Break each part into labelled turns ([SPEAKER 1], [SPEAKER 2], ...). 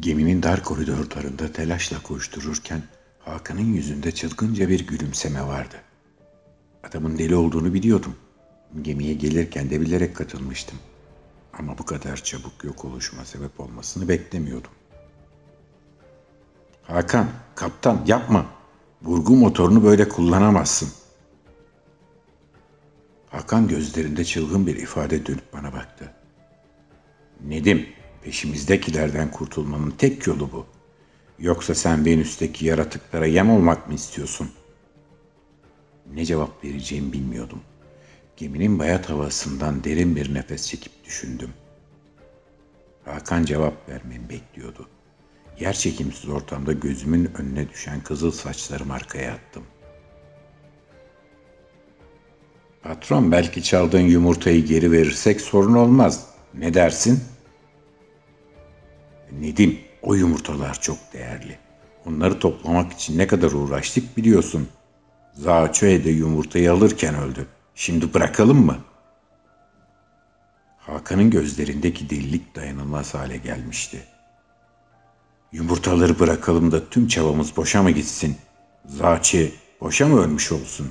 [SPEAKER 1] Geminin dar koridorlarında telaşla koştururken Hakan'ın yüzünde çılgınca bir gülümseme vardı. Adamın deli olduğunu biliyordum. Gemiye gelirken de bilerek katılmıştım. Ama bu kadar çabuk yok oluşuma sebep olmasını beklemiyordum. Hakan, kaptan yapma. Burgu motorunu böyle kullanamazsın. Hakan gözlerinde çılgın bir ifade dönüp bana baktı. Nedim, peşimizdekilerden kurtulmanın tek yolu bu. Yoksa sen Venüs'teki yaratıklara yem olmak mı istiyorsun? Ne cevap vereceğimi bilmiyordum. Geminin bayat havasından derin bir nefes çekip düşündüm. Hakan cevap vermemi bekliyordu. Yer çekimsiz ortamda gözümün önüne düşen kızıl saçlarımı arkaya attım. Patron belki çaldığın yumurtayı geri verirsek sorun olmaz. Ne dersin? Nedim, o yumurtalar çok değerli. Onları toplamak için ne kadar uğraştık biliyorsun. Zaçöe de yumurtayı alırken öldü. Şimdi bırakalım mı? Hakan'ın gözlerindeki delilik dayanılmaz hale gelmişti. Yumurtaları bırakalım da tüm çabamız boşa mı gitsin? Zaçi boşa mı ölmüş olsun?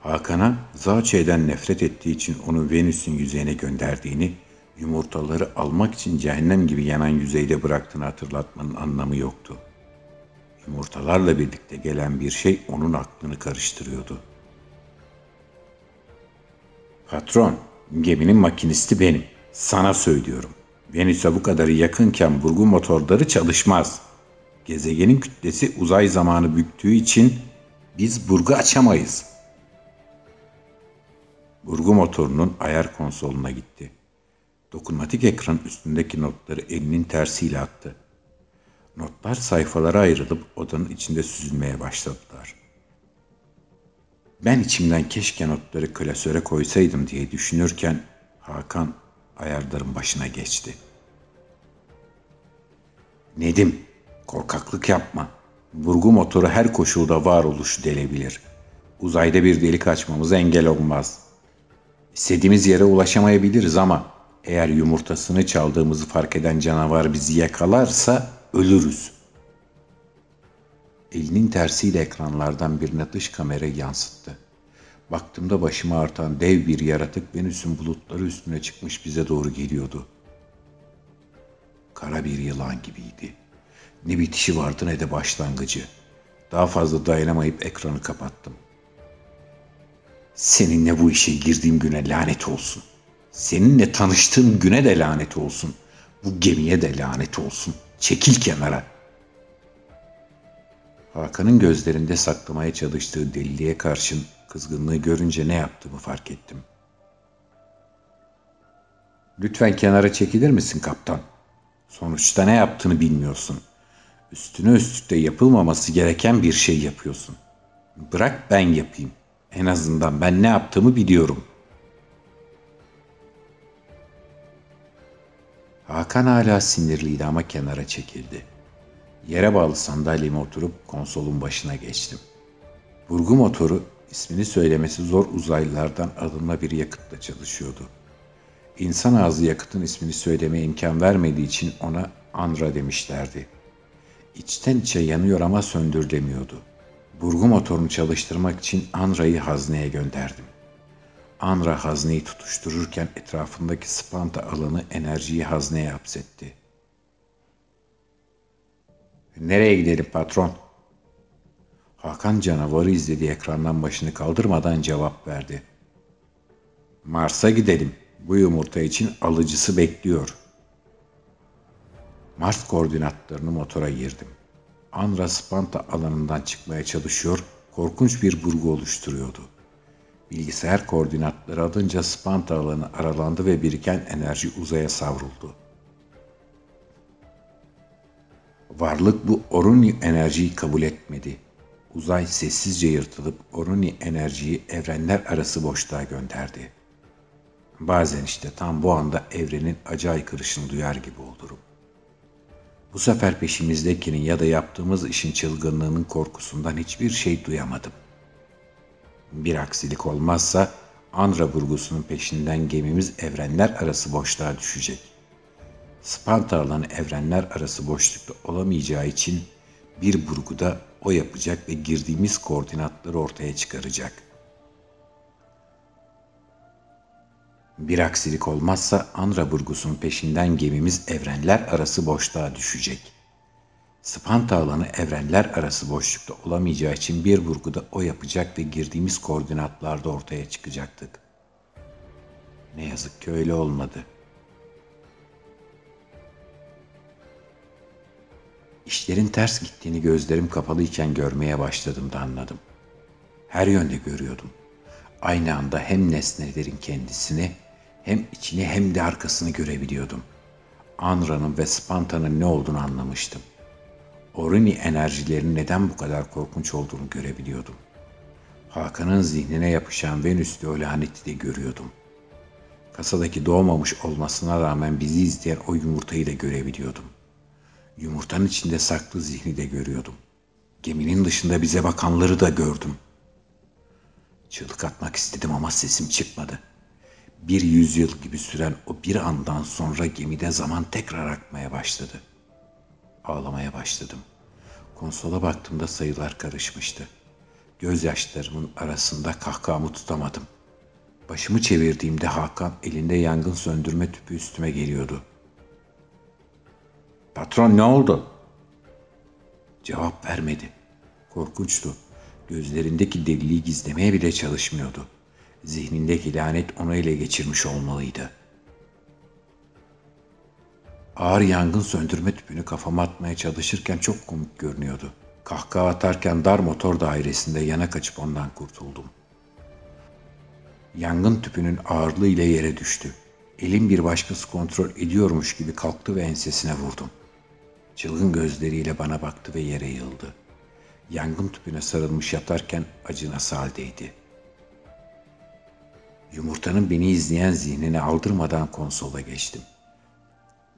[SPEAKER 1] Hakan'a Zaçe'den nefret ettiği için onu Venüs'ün yüzeyine gönderdiğini, yumurtaları almak için cehennem gibi yanan yüzeyde bıraktığını hatırlatmanın anlamı yoktu. Yumurtalarla birlikte gelen bir şey onun aklını karıştırıyordu. Patron, geminin makinisti benim. Sana söylüyorum. Venüs'e bu kadar yakınken burgu motorları çalışmaz. Gezegenin kütlesi uzay zamanı büktüğü için biz burgu açamayız. Burgu motorunun ayar konsoluna gitti. Dokunmatik ekran üstündeki notları elinin tersiyle attı. Notlar sayfalara ayrılıp odanın içinde süzülmeye başladılar. Ben içimden keşke notları klasöre koysaydım diye düşünürken Hakan ayarların başına geçti. Nedim, korkaklık yapma. Vurgu motoru her koşulda varoluşu delebilir. Uzayda bir delik açmamıza engel olmaz. İstediğimiz yere ulaşamayabiliriz ama eğer yumurtasını çaldığımızı fark eden canavar bizi yakalarsa ölürüz. Elinin tersiyle ekranlardan birine dış kamerayı yansıttı. Baktığımda başıma artan dev bir yaratık Venüs'ün bulutları üstüne çıkmış bize doğru geliyordu. Kara bir yılan gibiydi. Ne bitişi vardı ne de başlangıcı. Daha fazla dayanamayıp ekranı kapattım. Seninle bu işe girdiğim güne lanet olsun. Seninle tanıştığım güne de lanet olsun. Bu gemiye de lanet olsun. Çekil kenara. Hakan'ın gözlerinde saklamaya çalıştığı deliliğe karşın kızgınlığı görünce ne yaptığımı fark ettim. Lütfen kenara çekilir misin kaptan? Sonuçta ne yaptığını bilmiyorsun. Üstüne üstlükte yapılmaması gereken bir şey yapıyorsun. Bırak ben yapayım. En azından ben ne yaptığımı biliyorum. Hakan hala sinirliydi ama kenara çekildi. Yere bağlı sandalyeme oturup konsolun başına geçtim. Burgu motoru ismini söylemesi zor uzaylılardan alınma bir yakıtla çalışıyordu. İnsan ağzı yakıtın ismini söylemeye imkan vermediği için ona Anra demişlerdi. İçten içe yanıyor ama söndür demiyordu. Burgu motorunu çalıştırmak için Anra'yı hazneye gönderdim. Anra hazneyi tutuştururken etrafındaki spanta alanı enerjiyi hazneye hapsetti. Nereye gidelim patron? Hakan canavarı izlediği ekrandan başını kaldırmadan cevap verdi. Mars'a gidelim. Bu yumurta için alıcısı bekliyor. Mars koordinatlarını motora girdim. Anra Spanta alanından çıkmaya çalışıyor, korkunç bir burgu oluşturuyordu. Bilgisayar koordinatları alınca Spanta alanı aralandı ve biriken enerji uzaya savruldu. Varlık bu Oruni enerjiyi kabul etmedi. Uzay sessizce yırtılıp Oruni enerjiyi evrenler arası boşluğa gönderdi. Bazen işte tam bu anda evrenin acı aykırışını duyar gibi olurum. Bu sefer peşimizdekinin ya da yaptığımız işin çılgınlığının korkusundan hiçbir şey duyamadım. Bir aksilik olmazsa Andra vurgusunun peşinden gemimiz evrenler arası boşluğa düşecek. Spanta alanı evrenler arası boşlukta olamayacağı için bir burguda o yapacak ve girdiğimiz koordinatları ortaya çıkaracak. Bir aksilik olmazsa Andra burgusunun peşinden gemimiz evrenler arası boşluğa düşecek. Spanta alanı evrenler arası boşlukta olamayacağı için bir vurguda o yapacak ve girdiğimiz koordinatlarda ortaya çıkacaktık. Ne yazık ki öyle olmadı. İşlerin ters gittiğini gözlerim kapalıyken görmeye başladım da anladım. Her yönde görüyordum. Aynı anda hem nesnelerin kendisini hem içini hem de arkasını görebiliyordum. Anra'nın ve Spanta'nın ne olduğunu anlamıştım. Orini enerjilerinin neden bu kadar korkunç olduğunu görebiliyordum. Hakan'ın zihnine yapışan Venüs'te o laneti de görüyordum. Kasadaki doğmamış olmasına rağmen bizi izleyen o yumurtayı da görebiliyordum. Yumurtanın içinde saklı zihni de görüyordum. Geminin dışında bize bakanları da gördüm. Çığlık atmak istedim ama sesim çıkmadı. Bir yüzyıl gibi süren o bir andan sonra gemide zaman tekrar akmaya başladı. Ağlamaya başladım. Konsola baktığımda sayılar karışmıştı. Gözyaşlarımın arasında kahkahamı tutamadım. Başımı çevirdiğimde Hakan elinde yangın söndürme tüpü üstüme geliyordu. Patron ne oldu? Cevap vermedi. Korkunçtu. Gözlerindeki deliliği gizlemeye bile çalışmıyordu. Zihnindeki lanet onu ele geçirmiş olmalıydı. Ağır yangın söndürme tüpünü kafama atmaya çalışırken çok komik görünüyordu. Kahkaha atarken dar motor dairesinde yana kaçıp ondan kurtuldum. Yangın tüpünün ağırlığı ile yere düştü. Elim bir başkası kontrol ediyormuş gibi kalktı ve ensesine vurdum. Çılgın gözleriyle bana baktı ve yere yıldı. Yangın tüpüne sarılmış yatarken acınası haldeydi. Yumurtanın beni izleyen zihnine aldırmadan konsola geçtim.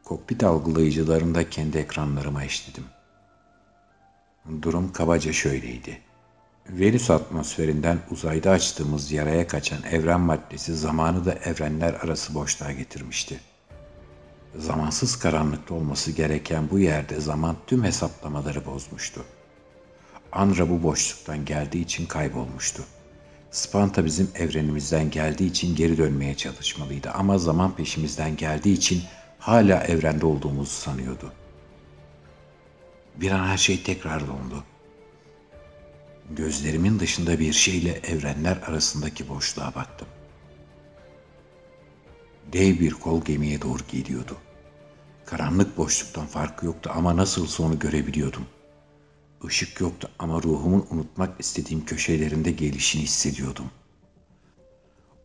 [SPEAKER 1] Kokpit algılayıcılarında kendi ekranlarıma eşledim. Durum kabaca şöyleydi. Venüs atmosferinden uzayda açtığımız yaraya kaçan evren maddesi zamanı da evrenler arası boşluğa getirmişti. Zamansız karanlıkta olması gereken bu yerde zaman tüm hesaplamaları bozmuştu. Anra bu boşluktan geldiği için kaybolmuştu. Spanta bizim evrenimizden geldiği için geri dönmeye çalışmalıydı ama zaman peşimizden geldiği için hala evrende olduğumuzu sanıyordu. Bir an her şey tekrar dondu. Gözlerimin dışında bir şeyle evrenler arasındaki boşluğa baktım. Dev bir kol gemiye doğru geliyordu. Karanlık boşluktan farkı yoktu ama nasıl sonu görebiliyordum. Işık yoktu ama ruhumun unutmak istediğim köşelerinde gelişini hissediyordum.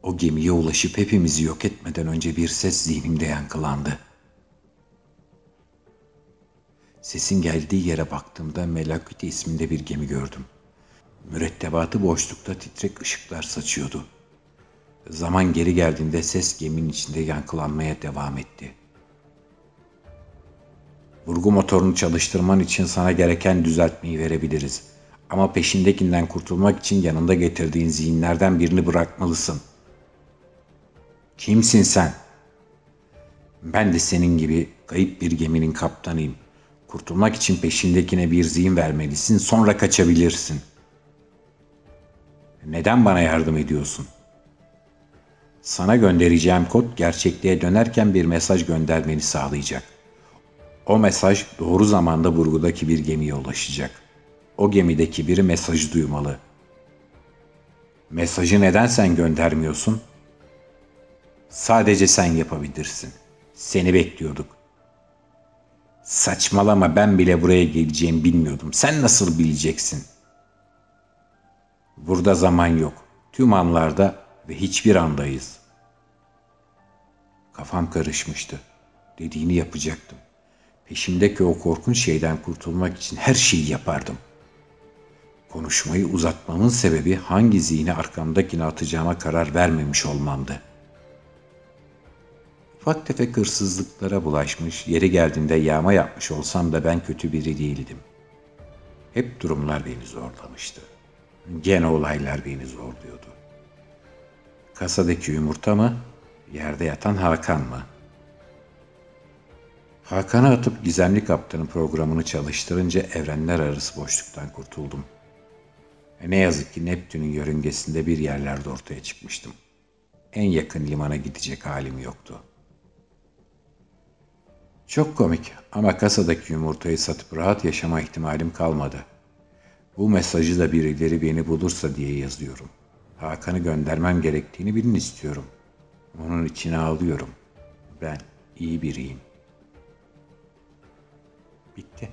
[SPEAKER 1] O gemiye ulaşıp hepimizi yok etmeden önce bir ses zihnimde yankılandı. Sesin geldiği yere baktığımda Melaküte isminde bir gemi gördüm. Mürettebatı boşlukta titrek ışıklar saçıyordu. Zaman geri geldiğinde ses geminin içinde yankılanmaya devam etti. Vurgu motorunu çalıştırman için sana gereken düzeltmeyi verebiliriz. Ama peşindekinden kurtulmak için yanında getirdiğin zihinlerden birini bırakmalısın. Kimsin sen? Ben de senin gibi kayıp bir geminin kaptanıyım. Kurtulmak için peşindekine bir zihin vermelisin, sonra kaçabilirsin. Neden bana yardım ediyorsun? Sana göndereceğim kod gerçekliğe dönerken bir mesaj göndermeni sağlayacak. O mesaj doğru zamanda burgudaki bir gemiye ulaşacak. O gemideki biri mesajı duymalı. Mesajı neden sen göndermiyorsun? Sadece sen yapabilirsin. Seni bekliyorduk. Saçmalama ben bile buraya geleceğimi bilmiyordum. Sen nasıl bileceksin? Burada zaman yok. Tüm anlarda ve hiçbir andayız. Kafam karışmıştı. Dediğini yapacaktım. Peşimdeki o korkunç şeyden kurtulmak için her şeyi yapardım. Konuşmayı uzatmamın sebebi hangi zihni arkamdakine atacağıma karar vermemiş olmamdı. Ufak tefek hırsızlıklara bulaşmış, yeri geldiğinde yağma yapmış olsam da ben kötü biri değildim. Hep durumlar beni zorlamıştı. Gene olaylar beni zorluyordu. Kasadaki yumurta mı, yerde yatan Hakan mı?'' Hakan'ı atıp gizemli kaptanın programını çalıştırınca evrenler arası boşluktan kurtuldum. E ne yazık ki Neptün'ün yörüngesinde bir yerlerde ortaya çıkmıştım. En yakın limana gidecek halim yoktu. Çok komik ama kasadaki yumurtayı satıp rahat yaşama ihtimalim kalmadı. Bu mesajı da birileri beni bulursa diye yazıyorum. Hakan'ı göndermem gerektiğini bilin istiyorum. Onun için ağlıyorum. Ben iyi biriyim. Bitti.